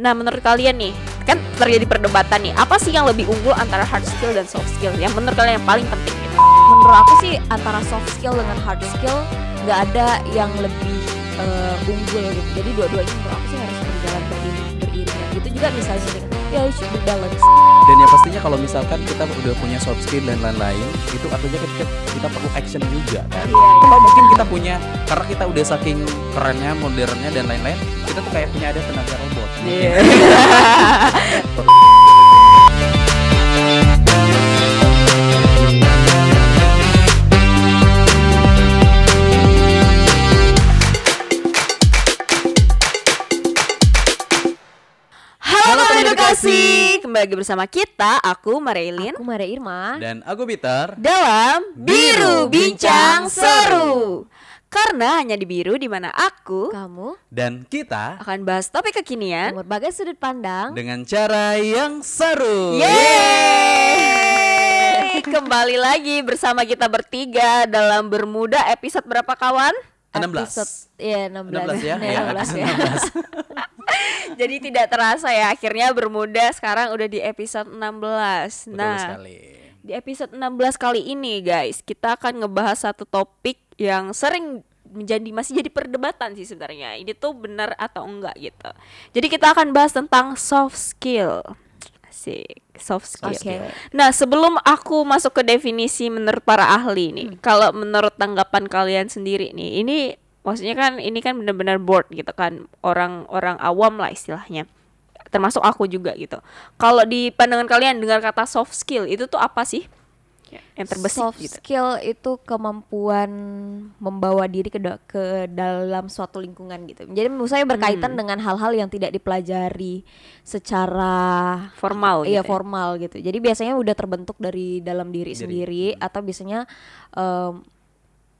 Nah, menurut kalian nih, kan terjadi perdebatan nih, apa sih yang lebih unggul antara hard skill dan soft skill? Yang menurut kalian yang paling penting gitu? menurut aku sih antara soft skill dengan hard skill nggak ada yang lebih eh, unggul gitu jadi dua-duanya menurut aku sih harus berjalan beriring beriringan gitu juga misalnya ya it should be balance Dan yang pastinya kalau misalkan kita udah punya soft skill dan lain-lain, itu artinya kita, kita perlu action juga kan. Kalau mungkin kita punya, karena kita udah saking kerennya, modernnya dan lain-lain, kita tuh kayak punya ada tenaga robot. Iya. edukasi, kembali lagi bersama kita, aku Marilyn aku Maria Irma Dan aku Peter. dalam Biru Bincang Seru. Karena hanya di Biru di mana aku kamu Dan kita akan bahas topik kekinian. berbagai sudut pandang dengan cara yang seru. Yeay! Kembali lagi bersama kita bertiga dalam Bermuda episode berapa kawan? 16. episode iya 16 16 ya? Iya, Ya, 16 ya. 16. Jadi tidak terasa ya akhirnya Bermuda sekarang udah di episode 16 Betul Nah sekali. di episode 16 kali ini guys Kita akan ngebahas satu topik yang sering menjadi masih jadi perdebatan sih sebenarnya Ini tuh benar atau enggak gitu. Jadi kita akan bahas tentang soft skill. Asik, soft skill. Oke. Nah, sebelum aku masuk ke definisi menurut para ahli nih, kalau menurut tanggapan kalian sendiri nih, ini maksudnya kan ini kan benar-benar board gitu kan, orang-orang awam lah istilahnya. Termasuk aku juga gitu. Kalau di pandangan kalian dengar kata soft skill itu tuh apa sih? Yang terbesit soft gitu. skill itu kemampuan membawa diri ke da- ke dalam suatu lingkungan gitu. Jadi menurut saya berkaitan Hmm. dengan hal-hal yang tidak dipelajari secara Formal iya gitu ya. formal gitu. Jadi biasanya udah terbentuk dari dalam diri, Diri. sendiri atau biasanya em,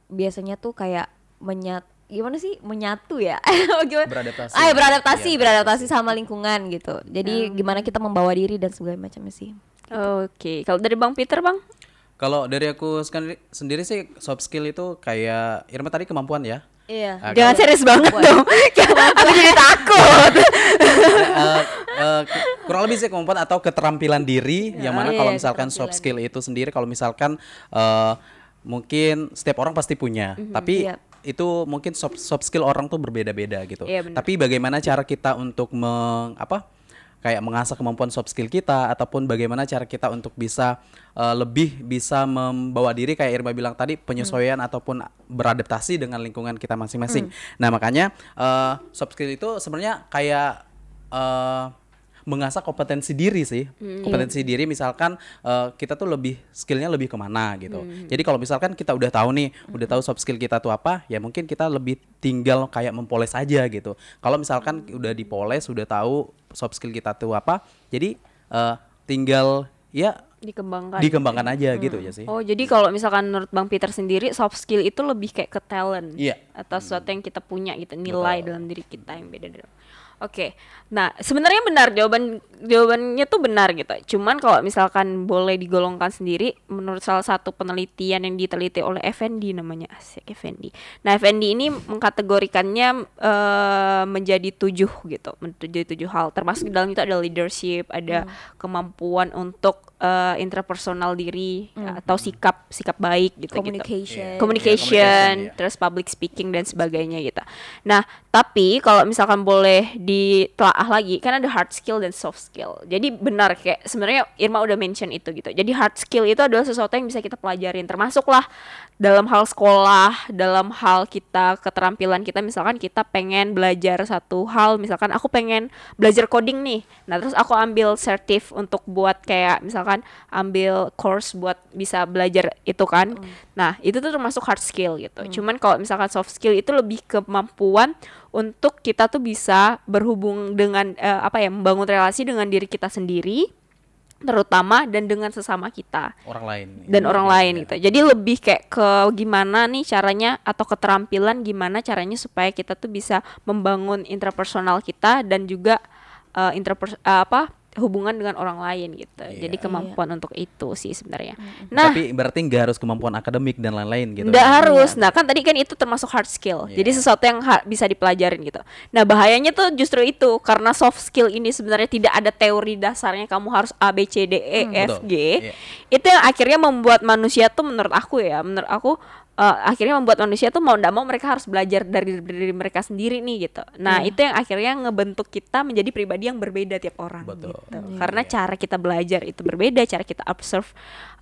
biasanya tuh kayak menyat gimana sih menyatu ya? gimana? Beradaptasi. Ah, ya, beradaptasi, Iya, beradaptasi sama lingkungan gitu. Jadi gimana kita membawa diri dan segala macamnya sih. Oke, kalau dari Bang Peter, Bang? Kalau dari aku sendiri, sendiri sih soft skill itu kayak Irma tadi kemampuan ya. Iya. Ah, Jangan kalau- serius banget dong. aku jadi takut. Eh, eh, kurang lebih sih kemampuan atau keterampilan diri yang mana Iya, kalau misalkan soft skill itu sendiri kalau misalkan eh, mungkin setiap orang pasti punya tapi iya. Itu mungkin soft soft skill orang tuh berbeda-beda gitu. Iya, tapi bagaimana cara kita untuk meng apa kayak mengasah kemampuan soft skill kita ataupun bagaimana cara kita untuk bisa eh, lebih bisa membawa diri kayak Irma bilang tadi penyesuaian ataupun beradaptasi dengan lingkungan kita masing-masing. Nah makanya eh, soft skill itu sebenarnya kayak eh, mengasah kompetensi diri sih. Kompetensi diri misalkan eh, kita tuh lebih skillnya lebih ke mana gitu. Jadi kalau misalkan kita udah tahu nih udah tahu soft skill kita tuh apa ya mungkin kita lebih tinggal kayak mempoles aja gitu. Kalau misalkan udah dipoles udah tahu soft skill kita tuh apa jadi eh, tinggal ya Dikembangkan. dikembangkan aja gitu ya sih. Oh, jadi kalau misalkan menurut Bang Peter sendiri soft skill itu lebih kayak ke talent. Iya. Atau sesuatu yang kita punya gitu, nilai dalam diri kita yang beda dari Oke. Nah, sebenarnya benar jawaban jawabannya tuh benar gitu. Cuman kalau misalkan boleh digolongkan sendiri menurut salah satu penelitian yang diteliti oleh Effendi namanya Asik Effendi. Nah, Effendi ini mengkategorikannya eh, menjadi tujuh gitu, menjadi tujuh hal. Termasuk di dalam itu ada leadership, ada kemampuan untuk eh, interpersonal diri atau sikap sikap baik gitu gitu Communication. Iya, communication, communication, iya. terus public speaking dan sebagainya gitu. Nah, tapi kalau misalkan boleh ditelaah lagi, kan ada hard skill dan soft skill. Jadi benar kayak sebenarnya Irma udah mention itu gitu. Jadi hard skill itu adalah sesuatu yang bisa kita pelajarin, termasuklah dalam hal sekolah, dalam hal kita keterampilan kita misalkan kita pengen belajar satu hal, misalkan aku pengen belajar coding nih. Nah, terus aku ambil sertif untuk buat kayak misalkan ambil course buat bisa belajar itu kan. Nah, itu tuh termasuk hard skill gitu. Cuman kalau misalkan soft skill itu lebih kemampuan untuk kita tuh bisa berhubung dengan eh, apa ya, membangun relasi dengan diri kita sendiri terutama dan dengan sesama kita orang lain dan orang iya, lain iya. gitu. Jadi lebih kayak ke gimana nih caranya atau keterampilan gimana caranya supaya kita tuh bisa membangun interpersonal kita dan juga uh, interpers- uh, apa hubungan dengan orang lain gitu. Iya. Jadi kemampuan untuk itu sih sebenarnya. Nah, Tapi berarti nggak harus kemampuan akademik dan lain-lain gitu. Nggak harus. Nah, kan tadi kan itu termasuk hard skill. Iya. Jadi sesuatu yang ha- bisa dipelajarin gitu. Nah, bahayanya tuh justru itu karena soft skill ini sebenarnya tidak ada teori dasarnya kamu harus A B C D E F betul. G. Iya. Itu yang akhirnya membuat manusia tuh menurut aku ya, menurut aku eh, akhirnya membuat manusia tuh mau ndak mau mereka harus belajar dari diri mereka sendiri nih gitu. Nah, Iya. itu yang akhirnya ngebentuk kita menjadi pribadi yang berbeda tiap orang Betul. gitu. Iya. Karena cara kita belajar itu berbeda, cara kita observe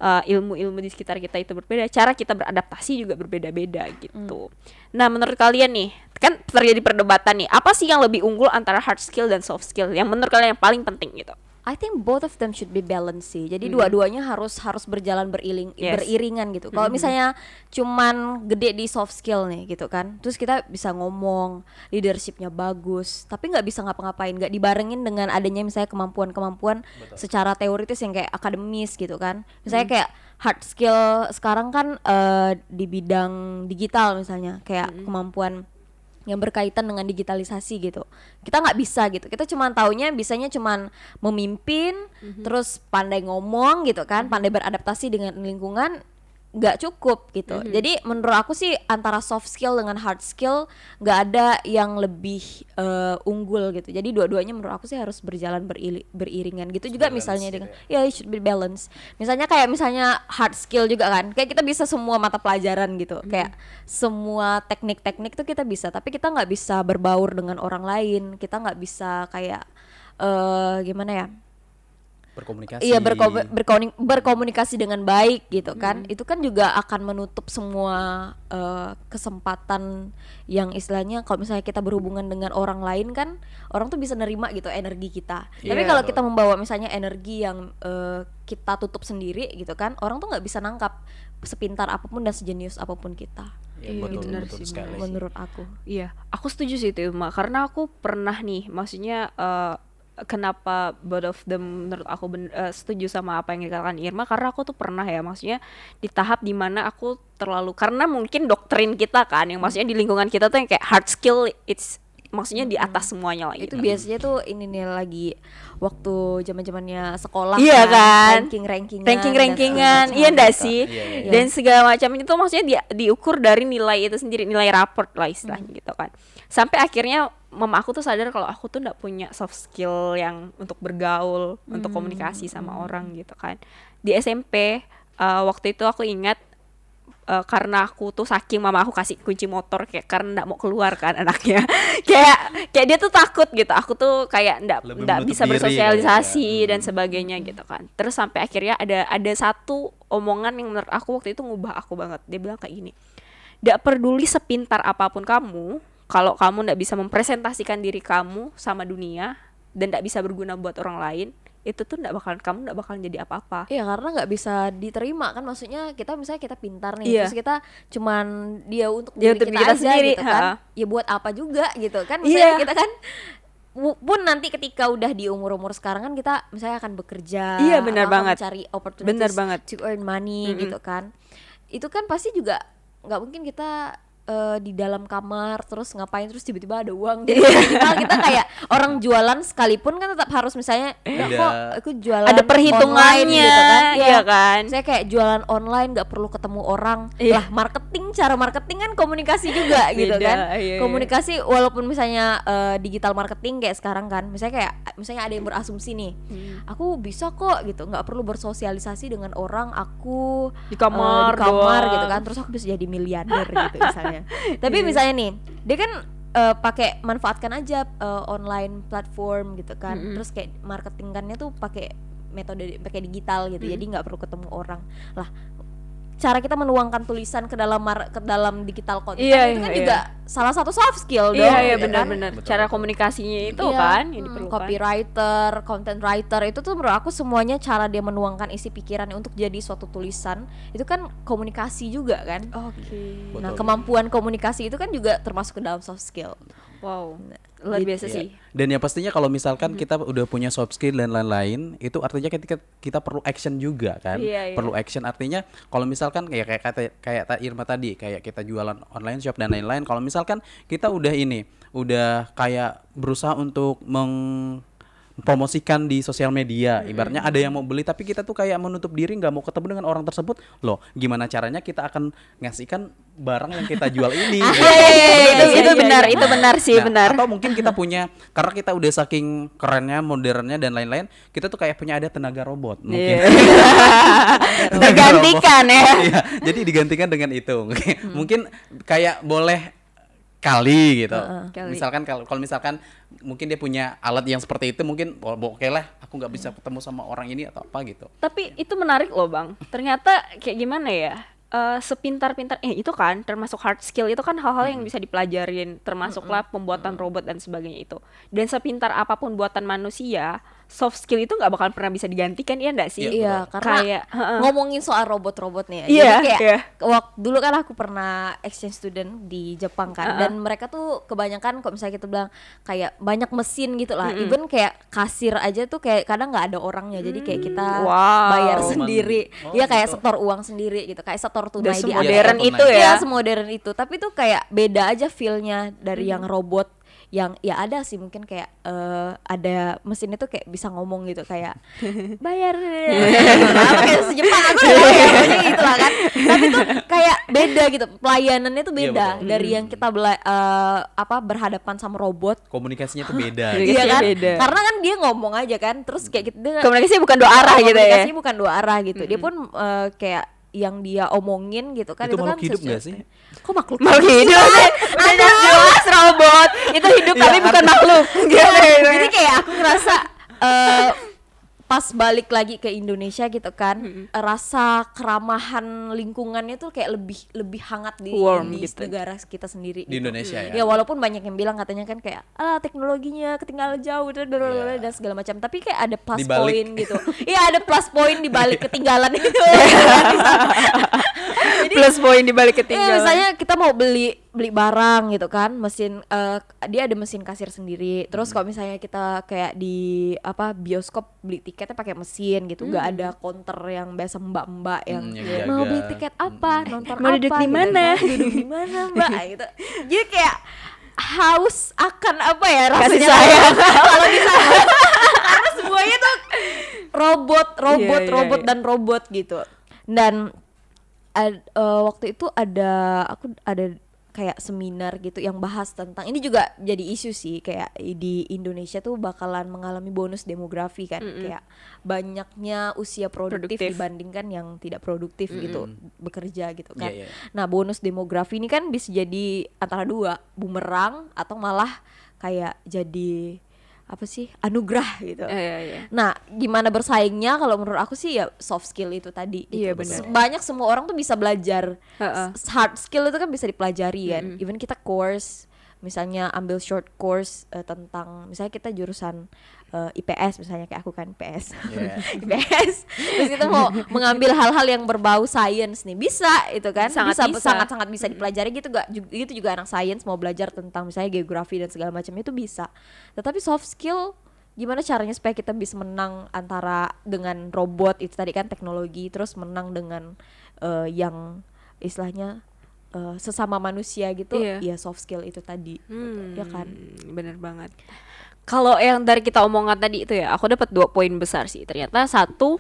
uh, ilmu-ilmu di sekitar kita itu berbeda, cara kita beradaptasi juga berbeda-beda gitu. Nah, menurut kalian nih, kan terjadi perdebatan nih, apa sih yang lebih unggul antara hard skill dan soft skill? Yang menurut kalian yang paling penting gitu? I think both of them should be balanced sih. Jadi dua-duanya harus harus berjalan beriling Yes. beriringan gitu. Kalau misalnya cuman gede di soft skill nih gitu kan, terus kita bisa ngomong, leadershipnya bagus, tapi nggak bisa ngapa-ngapain, nggak dibarengin dengan adanya misalnya kemampuan-kemampuan secara teoritis yang kayak akademis gitu kan. Misalnya kayak hard skill sekarang kan eh, di bidang digital misalnya, kayak kemampuan yang berkaitan dengan digitalisasi gitu. Kita nggak bisa gitu. Kita cuma taunya bisanya cuman memimpin terus pandai ngomong gitu kan pandai beradaptasi dengan lingkungan nggak cukup gitu. Jadi menurut aku sih antara soft skill dengan hard skill nggak ada yang lebih eh, unggul gitu. Jadi dua-duanya menurut aku sih harus berjalan berili- beriringan gitu juga misalnya dengan ya. it should be balance misalnya kayak misalnya hard skill juga kan kayak kita bisa semua mata pelajaran gitu. Kayak semua teknik-teknik tuh kita bisa tapi kita nggak bisa berbaur dengan orang lain. Kita nggak bisa kayak eh gimana ya Berkomunikasi. Iya berko- berkoni- berkomunikasi dengan baik gitu kan. Itu kan juga akan menutup semua eh, kesempatan yang istilahnya kalau misalnya kita berhubungan dengan orang lain kan orang tuh bisa nerima gitu energi kita. Tapi Iya, kalau kita membawa misalnya energi yang eh, kita tutup sendiri gitu kan, orang tuh nggak bisa nangkap sepintar apa pun dan sejenius apa pun kita. Iya, Iya, betul, benar betul sih, sekali. Menurut aku. Iya, aku setuju sih itu Mak. Karena aku pernah nih, maksudnya eh, kenapa both of them menurut aku ben- eh, setuju sama apa yang dikatakan Irma karena aku tuh pernah ya maksudnya di tahap di mana aku terlalu karena mungkin doktrin kita kan yang maksudnya di lingkungan kita tuh yang kayak hard skill it's maksudnya di atas semuanya lah Itu gitu. biasanya tuh ini nih lagi waktu zaman-zamannya sekolah Iya kan? ranking-rankingan ranking-rankingan dan segala iya ndak macam. sih Iya, iya, iya. dan segala macam itu maksudnya dia diukur dari nilai itu sendiri nilai raport lah istilahnya gitu kan sampai akhirnya mama aku tuh sadar kalau aku tuh ndak punya soft skill yang untuk bergaul untuk komunikasi sama orang gitu kan. Di SMP eh, waktu itu aku ingat eh, karena aku tuh saking mama aku kasih kunci motor kayak karena ndak mau keluar kan anaknya. Kayak kayak dia tuh takut gitu. Aku tuh kayak ndak menutup bisa kali ya. bersosialisasi Hmm. dan sebagainya gitu kan. Terus sampai akhirnya ada ada satu omongan yang menurut aku waktu itu ngubah aku banget. Dia bilang kayak gini ndak peduli sepintar apa pun kamu kalau kamu ndak bisa mempresentasikan diri kamu sama dunia dan ndak bisa berguna buat orang lain itu tuh ndak bakalan kamu ndak bakalan jadi apa-apa Iya karena nggak bisa diterima kan maksudnya kita misalnya kita pintar nih Iya. terus kita cuman dia untuk diri untuk kita, kita aja sendiri, gitu kan ha. ya buat apa juga gitu kan misalnya Iya. kita kan pun nanti ketika udah di umur-umur sekarang kan kita misalnya akan bekerja Iya, benar banget. mencari opportunities Benar banget. to earn money Mm-mm. gitu kan itu kan pasti juga nggak mungkin kita eh, di dalam kamar terus ngapain terus tiba-tiba ada uang. Jadi minimal kita kayak orang jualan sekalipun kan tetap harus misalnya "Enggak Ada- kok aku jualan ada online," perhitungannya gitu kan? iya kan? Saya kayak jualan online nggak perlu ketemu orang. Iya. lah marketing cara marketing kan komunikasi juga gitu Beda, kan? iya, iya. komunikasi walaupun misalnya eh, digital marketing kayak sekarang kan misalnya kayak misalnya ada yang berasumsi nih Hmm. aku bisa kok gitu. Nggak perlu bersosialisasi dengan orang aku di kamar, di kamar doang. gitu kan. Terus aku bisa jadi miliarder gitu misalnya tapi misalnya nih dia kan eh, pakai manfaatkan aja eh, online platform gitu kan. Mm-mm. terus kayak marketingannya tuh pakai metode pakai digital gitu. Jadi nggak perlu ketemu orang. Lah cara kita menuangkan tulisan ke dalam mar- ke dalam digital content Iya, itu kan iya, juga salah satu soft skill dong iya iya gitu kan. benar-benar cara komunikasinya itu Iya, kan yang hmm, diperlukan copywriter, content writer itu tuh menurut aku semuanya cara dia menuangkan isi pikirannya untuk jadi suatu tulisan itu kan komunikasi juga kan. oke Nah, Betul. kemampuan komunikasi itu kan juga termasuk ke dalam soft skill. Wow luar biasa Iya. sih Dan yang pastinya kalau misalkan kita udah punya soft skill dan lain-lain, itu artinya ketika kita perlu action juga kan. Iya, iya. Perlu action artinya kalau misalkan kayak kayak kata kayak Ta Irma tadi, kayak kita jualan online shop dan lain-lain, kalau misalkan kita udah ini, udah kayak berusaha untuk meng promosikan di sosial media. Ibaratnya ada yang mau beli tapi kita tuh kayak menutup diri nggak mau ketemu dengan orang tersebut. Loh, gimana caranya kita akan ngasihkan barang yang kita jual ini? gitu. Iya, iya, iya, itu, iya, itu iya, benar, iya. itu benar sih, Nah, benar. Atau mungkin kita punya karena kita udah saking kerennya, modernnya dan lain-lain, kita tuh kayak punya ada tenaga robot mungkin. Iya. Tergantikan ya. Iya, jadi digantikan dengan itu. Mungkin, mungkin kayak boleh kali gitu. Kali. Misalkan kalau kalau misalkan mungkin dia punya alat yang seperti itu mungkin oh, oke lah aku nggak bisa ketemu sama orang ini atau apa gitu. Tapi itu menarik loh bang. Ternyata kayak gimana ya? eh, sepintar-pintar eh itu kan termasuk hard skill itu kan hal-hal yang bisa dipelajarin termasuklah pembuatan robot dan sebagainya itu dan sepintar apa pun buatan manusia soft skill itu nggak bakal pernah bisa digantikan ya enggak sih Iya, karena kayak ngomongin soal robot-robot nih ya. Iya, Jadi kayak iya. waktu dulu kan aku pernah exchange student di Jepang kan dan mereka tuh kebanyakan kok misalnya kita bilang kayak banyak mesin gitu lah. Even kayak kasir aja tuh kayak kadang nggak ada orangnya. Jadi kayak kita Mm, Wow. bayar sendiri. oh, Iya kayak gitu. setor uang sendiri gitu. Kayak setor tunai di semodern atas. itu Iya, ya semodern itu. Tapi tuh kayak beda aja feel-nya dari yang robot yang ya ada sih mungkin kayak eh, ada mesin itu kayak bisa ngomong gitu kayak bayar apa kayak se Jepang aku udah ya pokoknya gitu lah kan tapi tuh kayak beda gitu pelayanannya tuh Iya, beda betul. dari yang kita bela- eh, apa berhadapan sama robot Komunikasinya tuh beda. Iya. gitu. Iya kan beda. karena kan dia ngomong aja kan terus kayak gitu dia komunikasi bukan dua arah gitu ya komunikasinya bukan dua arah gitu dia pun eh, kayak yang dia omongin gitu kan Itu itu, makhluk kan hidup nggak sih? kok makhluk makhluk hidup sih udah jelas robot. Itu hidup tapi Iya, bukan makhluk. Iya, jadi kayak aku ngerasa eh, pas balik lagi ke Indonesia gitu kan rasa keramahan lingkungannya tuh kayak lebih lebih hangat di, Warm di gitu. negara kita sendiri Di gitu. Indonesia ya. ya walaupun banyak yang bilang katanya kan kayak ah teknologinya ketinggalan jauh dan, Iya. dan segala macam. Tapi kayak ada plus point gitu. Iya ada plus point di balik ketinggalan itu jadi plus poin di balik Iya, ketinggalan misalnya kita mau beli beli barang gitu kan, mesin eh, dia ada mesin kasir sendiri. Hmm. Terus kalau misalnya kita kayak di apa bioskop beli tiketnya pakai mesin gitu, nggak ada counter yang biasa mbak-mbak yang Hmm, mau beli tiket apa, nonton mau apa, duduk di gitu mana?" kan. duduk di mana mbak gitu. Jadi kayak haus akan apa ya rasanya sayang. kalau di sana karena semuanya tuh robot robot Iya, iya, robot iya. dan robot gitu dan ad- eh, waktu itu ada aku ada kayak seminar gitu yang bahas tentang ini juga jadi isu sih kayak di Indonesia tuh bakalan mengalami bonus demografi kan kayak banyaknya usia produktif, Produktif. dibandingkan yang tidak produktif gitu bekerja gitu kan. Iya, iya. Nah, bonus demografi ini kan bisa jadi antara dua, bumerang atau malah kayak jadi apa sih? anugerah gitu. Iya, iya, iya. Nah, gimana bersaingnya kalau menurut aku sih ya soft skill itu tadi gitu. Benar. Se- Banyak semua orang tuh bisa belajar. Heeh. S- Hard skill itu kan bisa dipelajari kan. Even kita course misalnya ambil short course eh, tentang misalnya kita jurusan eh, IPS misalnya kayak aku kan IPS. Iya. IPS. Terus kita mau mengambil hal-hal yang berbau sains nih bisa itu kan Sangat bisa bisa. sangat sangat bisa dipelajari gitu gak gitu juga anak sains mau belajar tentang misalnya geografi dan segala macam itu bisa tetapi soft skill gimana caranya supaya kita bisa menang antara dengan robot itu tadi kan teknologi terus menang dengan eh, yang istilahnya eh, sesama manusia gitu Iya. ya soft skill itu tadi gitu, ya kan Hmm, bener banget. Kalau yang dari kita omongan tadi itu ya, aku dapat dua poin besar sih. Ternyata satu,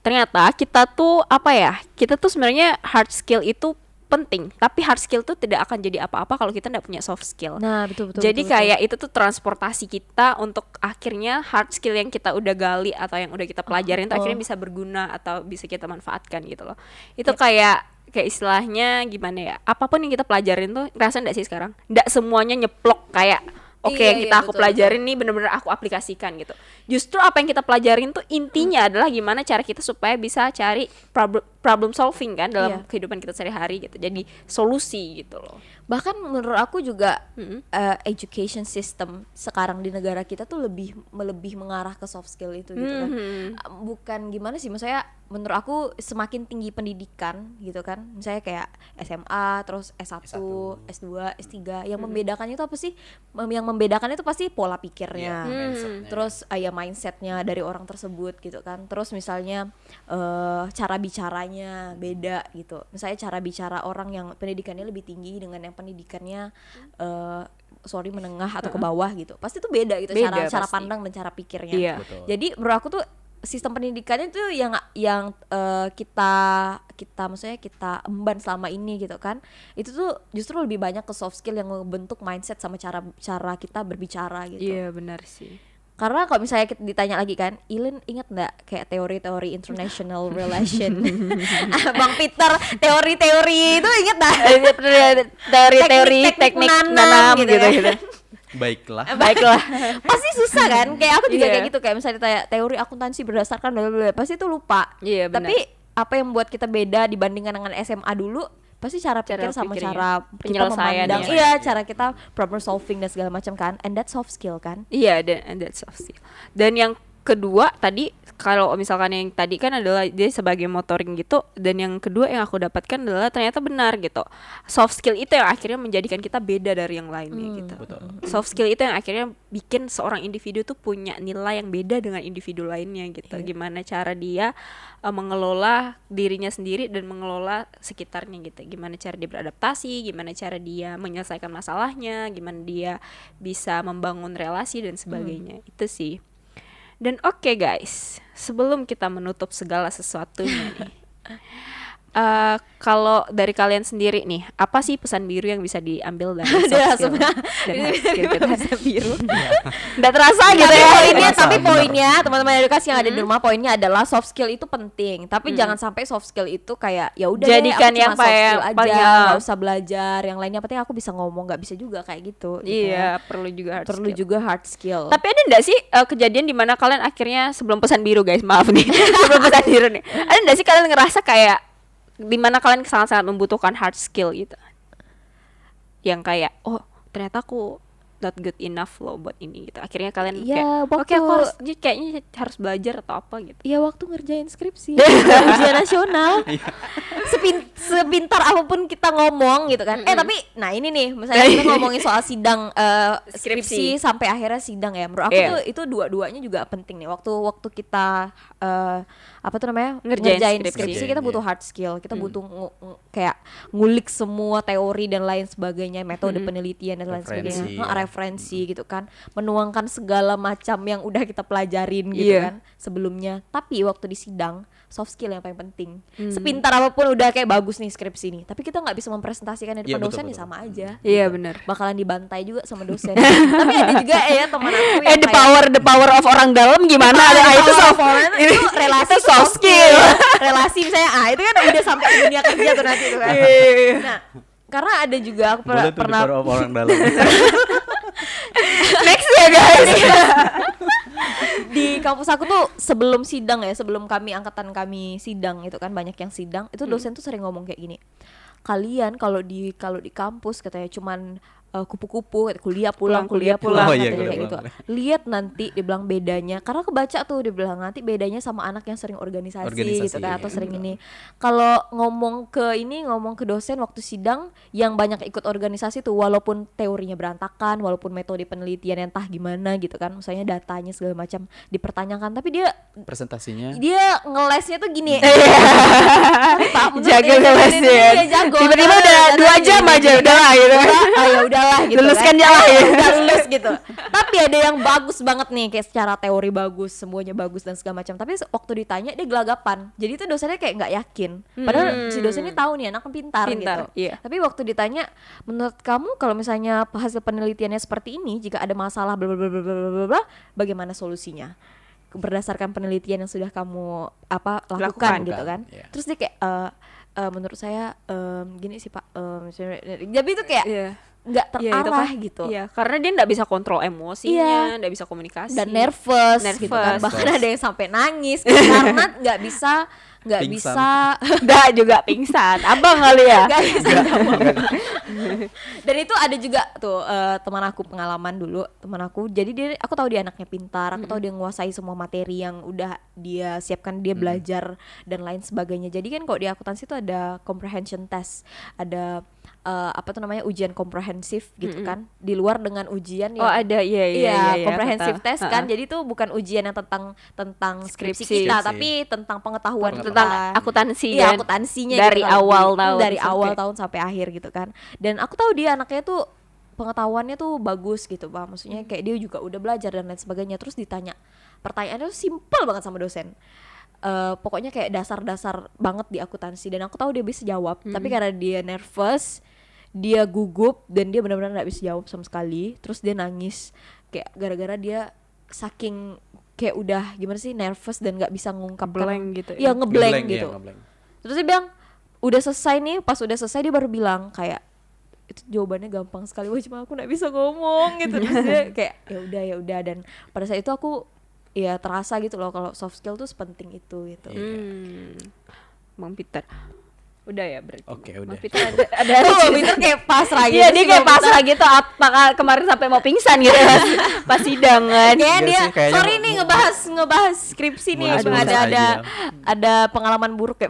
ternyata kita tuh apa ya? Kita tuh sebenarnya hard skill itu penting, tapi hard skill tuh tidak akan jadi apa-apa kalau kita tidak punya soft skill. nah betul betul Jadi betul, betul. kayak itu tuh transportasi kita untuk akhirnya hard skill yang kita udah gali atau yang udah kita pelajarin tuh oh. akhirnya bisa berguna atau bisa kita manfaatkan gitu loh. Itu kayak kayak istilahnya gimana ya? Apa pun yang kita pelajarin tuh ngerasa enggak sih sekarang? Enggak semuanya nyeplok kayak Oke, Iya, yang iya, kita aku betul, pelajarin nih bener-bener aku aplikasikan gitu. Justru apa yang kita pelajarin tuh intinya adalah gimana cara kita supaya bisa cari problem problem solving kan dalam Iya. kehidupan kita sehari-hari gitu. Jadi solusi gitu loh. bahkan menurut aku juga Mm-mm. eh, education system sekarang di negara kita tuh lebih lebih mengarah ke soft skill itu gitu kan Mhm. Uh, bukan gimana sih maksudnya menurut aku semakin tinggi pendidikan gitu kan misalnya kayak SMA terus S1, S2, S3 yang membedakannya itu apa sih yang membedakan itu pasti pola pikirnya Iya, mindsetnya. terus uh, ya mindsetnya dari orang tersebut gitu kan terus misalnya eh cara bicaranya beda gitu misalnya cara bicara orang yang pendidikannya lebih tinggi dengan yang pendidikannya eh sorry menengah atau ke bawah gitu pasti tuh beda gitu Beda cara cara pasti. pandang dan cara pikirnya Iya. Betul. jadi menurut aku tuh sistem pendidikannya tuh yang yang eh, kita kita maksudnya kita emban selama ini gitu kan itu tuh justru lebih banyak ke soft skill yang membentuk mindset sama cara cara kita berbicara gitu Iya benar sih. Karena kalau misalnya kita ditanya lagi kan Ilin ingat nggak kayak teori-teori international relation Bang Peter teori-teori itu inget nggak Teori-teori Teknik-teknik teknik nanam nanam gitu gitu ya. gitu. Baiklah. Baiklah. pasti susah kan kayak aku juga Iya. kayak gitu kayak misalnya ditanya teori akuntansi berdasarkan bla bla bla pasti itu lupa Iya, benar. tapi apa yang membuat kita beda dibandingkan dengan SMA dulu pasti cara pikir Cara sama cara kita Penyelesaiannya. memandang iya cara kita problem solving dan segala macam kan and that soft skill kan Iya, dan and that's soft skill. Dan yang kedua tadi kalau misalkan yang tadi kan adalah dia sebagai motoring gitu dan yang kedua yang aku dapatkan adalah ternyata benar gitu. Soft skill itu yang akhirnya menjadikan kita beda dari yang lainnya gitu. Betul. Soft skill itu yang akhirnya bikin seorang individu tuh punya nilai yang beda dengan individu lainnya gitu. Gimana cara dia uh, mengelola dirinya sendiri dan mengelola sekitarnya gitu. Gimana cara dia beradaptasi, gimana cara dia menyelesaikan masalahnya, gimana dia bisa membangun relasi dan sebagainya. Itu sih. Dan oke guys, sebelum kita menutup segala sesuatunya nih. eh, kalau dari kalian sendiri nih, apa sih pesan biru yang bisa diambil dari soft skill dan hard skill kita? Pesan biru. Nggak terasa gitu tapi ya. poinnya Terasa, tapi poinnya teman-teman edukasi yang ada di rumah poinnya adalah soft skill itu penting tapi jangan sampai soft skill itu kayak ya udah deh, Jadikan aku yang soft skill aja paling- nggak usah belajar yang lainnya penting aku bisa ngomong nggak bisa juga kayak gitu gitu Iya, ya. perlu juga hard perlu skill. juga hard skill Tapi ada enggak sih eh, kejadian di mana kalian akhirnya sebelum pesan biru guys, maaf nih. sebelum pesan biru nih. Ada enggak sih kalian ngerasa kayak di mana kalian sangat-sangat membutuhkan hard skill gitu? Yang kayak oh, ternyata aku not good enough loh buat ini gitu. Akhirnya kalian Iya, kayak oke waktu- aku harus jadi kayaknya harus belajar atau apa gitu. Iya waktu ngerjain skripsi ujian nasional Sepin, sepintar apa pun kita ngomong gitu kan eh tapi nah ini nih misalnya kita ngomongin soal sidang eh, skripsi. Skripsi. sampai akhirnya sidang ya menurut aku Iya. tuh itu dua-duanya juga penting nih waktu waktu kita eh, apa tuh namanya Ngerjain skripsi, skripsi. kita butuh hard skill kita butuh ngu- ngu- kayak ngulik semua teori dan lain sebagainya metode penelitian dan lain Referensi, sebagainya ya. Nah, referensi gitu kan menuangkan segala macam yang udah kita pelajarin gitu Iya. kan sebelumnya tapi waktu di sidang soft skill yang paling penting sepintar apa pun udah kayak bagus nih skripsi nih tapi kita nggak bisa mempresentasikan di Iya, depan betul, dosen ya sama aja Iya benar. bakalan dibantai juga sama dosen tapi ada juga ya teman aku Eh yang the kayak- power the power of orang dalam gimana? Ah, ada the itu soft of orang itu relasi itu soft skill. relasi misalnya ah itu kan udah sampai dunia kerja tuh nanti tuh kan Iya. nah karena ada juga aku per- Boleh tuh pernah orang dalam. Next ya guys. Di kampus aku tuh sebelum sidang ya sebelum kami angkatan kami sidang itu kan banyak yang sidang itu dosen tuh sering ngomong kayak gini kalian kalau di kalau di kampus katanya cuman eh, kupu-kupu kuliah pulang Pulang, kuliah, kuliah pulang pulang. Oh iya, kayak gitu lihat nanti dibilang bedanya karena kebaca tuh dibilang nanti bedanya sama anak yang sering organisasi, Organisasi, gitu kan atau iya, sering betul. ini kalau ngomong ke ini ngomong ke dosen waktu sidang yang banyak ikut organisasi tuh walaupun teorinya berantakan walaupun metode penelitian yang entah gimana gitu kan misalnya datanya segala macam dipertanyakan tapi dia Presentasinya. dia ngelesnya tuh gini Iya. Pak, Jago dia- ngeles dia- ya. dia jago. Tiba-tiba udah dua jam aja, gini. udahlah gitu. Udah, ah, ya udahlah gitu Luluskan kan. jalan ya. udah lulus gitu tapi ada yang bagus banget nih kayak secara teori bagus semuanya bagus dan segala macam tapi waktu ditanya dia gelagapan jadi itu dosennya kayak nggak yakin padahal si dosen ini tahu nih anak pintar, Hmm. Pintar, gitu iya. tapi waktu ditanya menurut kamu kalau misalnya hasil penelitiannya seperti ini jika ada masalah bla bla bla bla bla bla, bagaimana solusinya berdasarkan penelitian yang sudah kamu apa lakukan, Lakukan. gitu kan Iya. terus dia kayak eh, eh, menurut saya em, gini sih pak em, jadi itu kayak Iya. Nggak Iya, itu terarah kan- gitu. Iya, karena dia nggak bisa kontrol Iya. emosinya, nggak bisa komunikasi. dan nervous, gitu kan. Nervous. bahkan ada yang sampai nangis karena nggak bisa nggak bisa. Nggak juga pingsan. Abang kali ya. nggak bisa dan itu ada juga tuh eh, teman aku pengalaman dulu teman aku. Jadi dia aku tahu dia anaknya pintar aku tahu dia menguasai semua materi yang udah dia siapkan dia belajar dan lain sebagainya. Jadi kan kalau di akuntansi itu ada comprehension test ada eh, apa tuh namanya ujian komprehensif gitu kan di luar dengan ujian yang Oh, ada iya iya Iya, iya. iya, comprehensive kata. test kan. Ha-ha. Jadi itu bukan ujian yang tentang tentang skripsi, Skripsi. kita, Skripsi. tapi tentang pengetahuan tentang kita. akuntansi Iya, kan. akuntansinya dari gitu kalau awal di- tahun dari awal sampai- tahun sampai akhir gitu kan. Dan aku tahu dia anaknya tuh pengetahuannya tuh bagus gitu Hmm. maksudnya kayak dia juga udah belajar dan lain sebagainya terus ditanya pertanyaannya tuh simple banget sama dosen Eh, pokoknya kayak dasar-dasar banget di akuntansi. Dan aku tahu dia bisa jawab tapi Hmm. karena dia nervous dia gugup dan dia benar-benar nggak bisa jawab sama sekali. Terus dia nangis. Kayak gara-gara dia saking kayak udah gimana sih nervous dan nggak bisa ngungkapkan. Blank gitu ya? Ya. ngeblank iya, gitu. ngeblank. terus dia bilang udah selesai nih. Pas udah selesai dia baru bilang kayak itu jawabannya gampang sekali wah cuma aku nggak bisa ngomong gitu. Terus dia kayak ya udah ya udah. Dan pada saat itu aku ya terasa gitu loh kalau soft skill tuh sepenting itu gitu Hmm. Bang Peter. Udah ya berarti. Oke, Bang udah. Peter ada ada Bang Peter kayak pasrah gitu Iya dia kayak Bang pasrah gitu apakah kemarin sampai mau pingsan gitu pas, pas sidangan. Kayaknya Iya dia sih, sorry nih ngebahas ngebahas skripsi nih aduh ada selesai ada aja. ada pengalaman buruk ya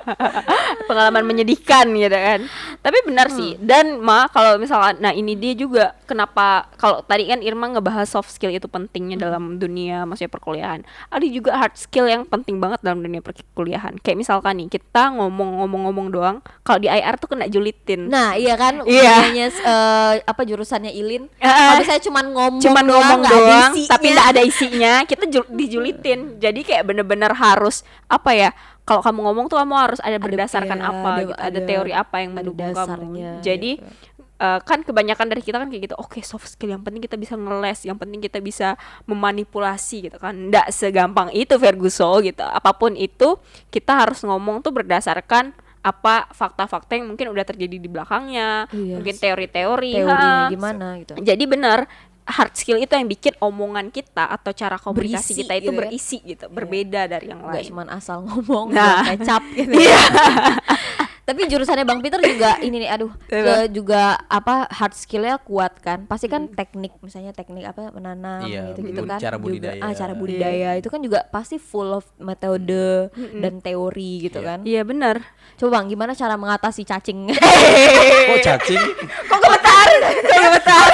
pengalaman menyedihkan gitu kan. Tapi benar sih. Dan ma kalau misalkan nah ini dia juga kenapa kalau tadi kan Irma ngebahas soft skill itu pentingnya dalam dunia maksudnya perkuliahan. Ada juga hard skill yang penting banget dalam dunia perkuliahan. Kayak misalkan nih kita ngomong-ngomong-ngomong doang, kalau di IR tuh kena julitin. nah iya kan Iya. ujiannya, eh, apa jurusannya Ilin Eh, kalau misalnya cuman ngomong cuman doang, ngomong ada doang isinya. tapi nggak ada isinya kita ju- dijulitin jadi kayak bener-bener harus apa ya kalau kamu ngomong tuh kamu harus ada berdasarkan iya, apa ada- gitu ada, ada- teori apa yang ada mendukung kamu jadi gitu. Eh, kan kebanyakan dari kita kan kayak gitu oke soft skill yang penting kita bisa ngeles yang penting kita bisa memanipulasi gitu kan nggak segampang itu Ferguso gitu apa pun itu kita harus ngomong tuh berdasarkan apa fakta-fakta yang mungkin udah terjadi di belakangnya Iya. mungkin teori-teori teorinya ha. gimana gitu jadi benar hard skill itu yang bikin omongan kita atau cara komunikasi Berisi kita itu gitu ya. berisi gitu, berbeda dari yang nggak lain. cuman asal ngomong Nah. kecap gitu Iya. jurusannya Bang Peter juga ini nih aduh Apa? ke- juga apa hard skillnya kuat kan pasti kan teknik misalnya teknik apa menanam Iya, gitu gitu kan cara juga- budidaya. ah cara budidaya itu kan juga pasti full of metode dan teori gitu Iya. kan Iya benar. coba Bang gimana cara mengatasi cacing Oh cacing? Kok gemetar? Kok gemetar?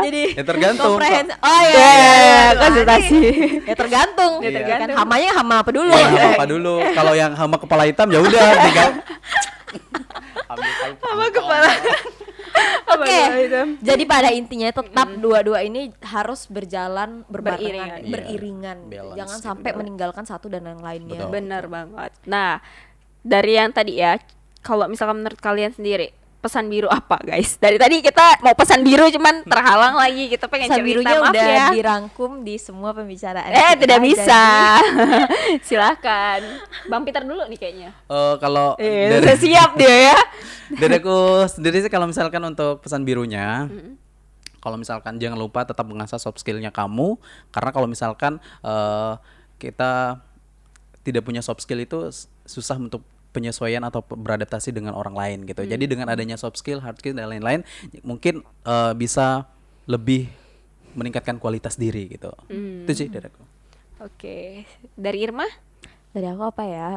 jadi Ya tergantung. komprehens oh iya, Ya, iya, iya, iya. konsultasi. ya tergantung Ya, kan tergantung. hamanya hama apa dulu Yang hama apa dulu? Kalau yang hama kepala hitam ya udah tinggal. Sama kepala. Oke, jadi pada intinya tetap dua-dua ini harus berjalan berbarengan, Beriringan. Iya. beriringan. Balance Jangan gitu. sampai meninggalkan satu dan yang lainnya. Betul. Benar banget. Nah, dari yang tadi ya, kalau misalkan menurut kalian sendiri pesan biru apa guys? Dari tadi kita mau pesan biru cuman terhalang lagi kita pengen Pesan cerita birunya maaf udah ya. dirangkum di semua pembicaraan. Eh kita, tidak bisa. Silakan. Bang Peter dulu nih kayaknya. Eh, kalau Eh, dari, udah siap dia ya. dari aku sendiri sih kalau misalkan untuk pesan birunya kalau misalkan jangan lupa tetap mengasah soft skillnya kamu karena kalau misalkan eh, kita tidak punya soft skill itu susah untuk penyesuaian atau beradaptasi dengan orang lain gitu. Jadi dengan adanya soft skill hard skill dan lain-lain mungkin eh, bisa lebih meningkatkan kualitas diri gitu. Itu sih dari aku. Oke, dari Irma? Dari aku apa ya?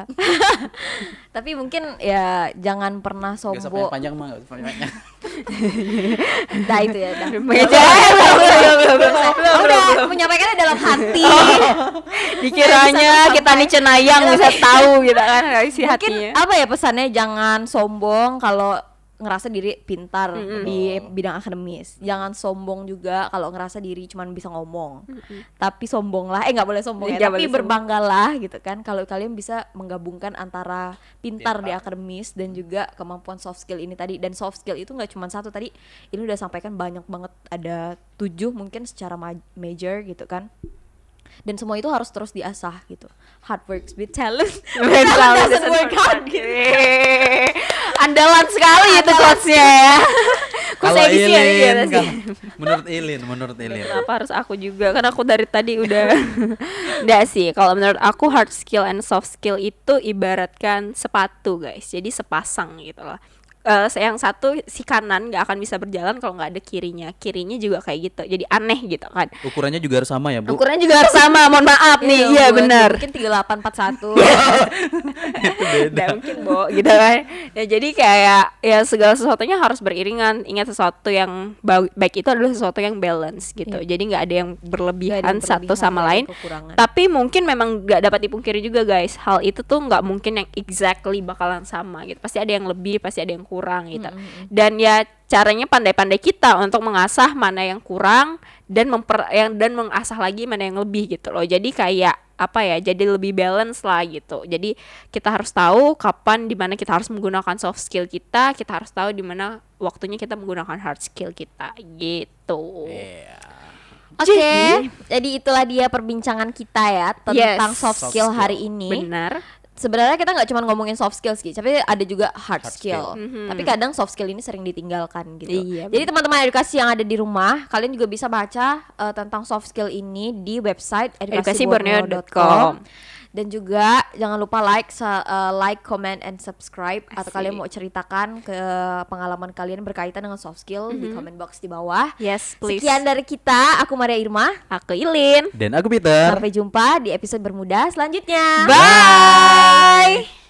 Tapi mungkin ya jangan pernah sombong. panjang mah panjang Dah itu ya, dah. Oh, udah menyampaikannya dalam hati. Dikiranya kita nih cenayang bisa tahu gitu kan isi hatinya. apa ya pesannya jangan sombong kalau ngerasa diri pintar di bidang akademis. Jangan sombong juga kalau ngerasa diri cuman bisa ngomong. Tapi sombonglah, eh nggak boleh sombong ya, Nggak tapi berbanggalah gitu kan kalau kalian bisa menggabungkan antara pintar di akademis dan juga kemampuan soft skill ini tadi. Dan soft skill itu nggak cuma satu tadi. Ini udah sampaikan banyak banget ada tujuh mungkin secara ma- major gitu kan. Dan semua itu harus terus diasah gitu. Hard works with talent. Mental doesn't work hard gitu. Andalan sekali itu quotes-nya ya. Kalau saya di sini Ilin ya, menurut Ilin menurut Ilin. Kenapa harus aku juga? Kan aku dari tadi udah Nggak sih, kalau menurut aku hard skill and soft skill itu ibaratkan sepatu guys. Jadi sepasang gitu loh Eh, yang satu si kanan nggak akan bisa berjalan kalau nggak ada kirinya. Kirinya juga kayak gitu jadi aneh gitu kan. Ukurannya juga harus sama ya bu? Ukurannya juga harus sama mohon maaf nih. Iya benar. Mungkin 3841. itu beda. Nggak mungkin bo gitu kan. Ya jadi kayak ya segala sesuatunya harus beriringan. Ingat sesuatu yang ba- baik itu adalah sesuatu yang balance gitu. Iya. jadi nggak ada yang berlebihan ada yang satu berlebihan, sama nggak ada lain. kekurangan. tapi mungkin memang nggak dapat dipungkiri juga guys. Hal itu tuh nggak mungkin yang exactly bakalan sama gitu. Pasti ada yang lebih pasti ada yang kurang gitu. Dan ya caranya pandai-pandai kita untuk mengasah mana yang kurang dan memper yang dan mengasah lagi mana yang lebih gitu loh. Jadi kayak apa ya? Jadi lebih balance lah gitu. Jadi kita harus tahu kapan di mana kita harus menggunakan soft skill kita, kita harus tahu di mana waktunya kita menggunakan hard skill kita gitu. Iya. Oke, jadi itulah dia perbincangan kita ya tentang Yes. soft Soft skill skill. hari ini. Benar. Sebenarnya kita nggak cuma ngomongin soft skills gitu, tapi ada juga hard, Hard skill. skill. Mhm. Tapi kadang soft skill ini sering ditinggalkan gitu. Iya, Jadi teman-teman edukasi yang ada di rumah, kalian juga bisa baca eh, tentang soft skill ini di website edukasiborneo.com. edukasiborneo.com. Dan juga jangan lupa like, eh, like, comment, and subscribe. Atau Asik. kalian mau ceritakan ke pengalaman kalian berkaitan dengan soft skill di comment box di bawah. Yes, please. Sekian dari kita, aku Maria Irma. Aku Ilin. Dan aku Peter. Sampai jumpa di episode bermuda selanjutnya. Bye.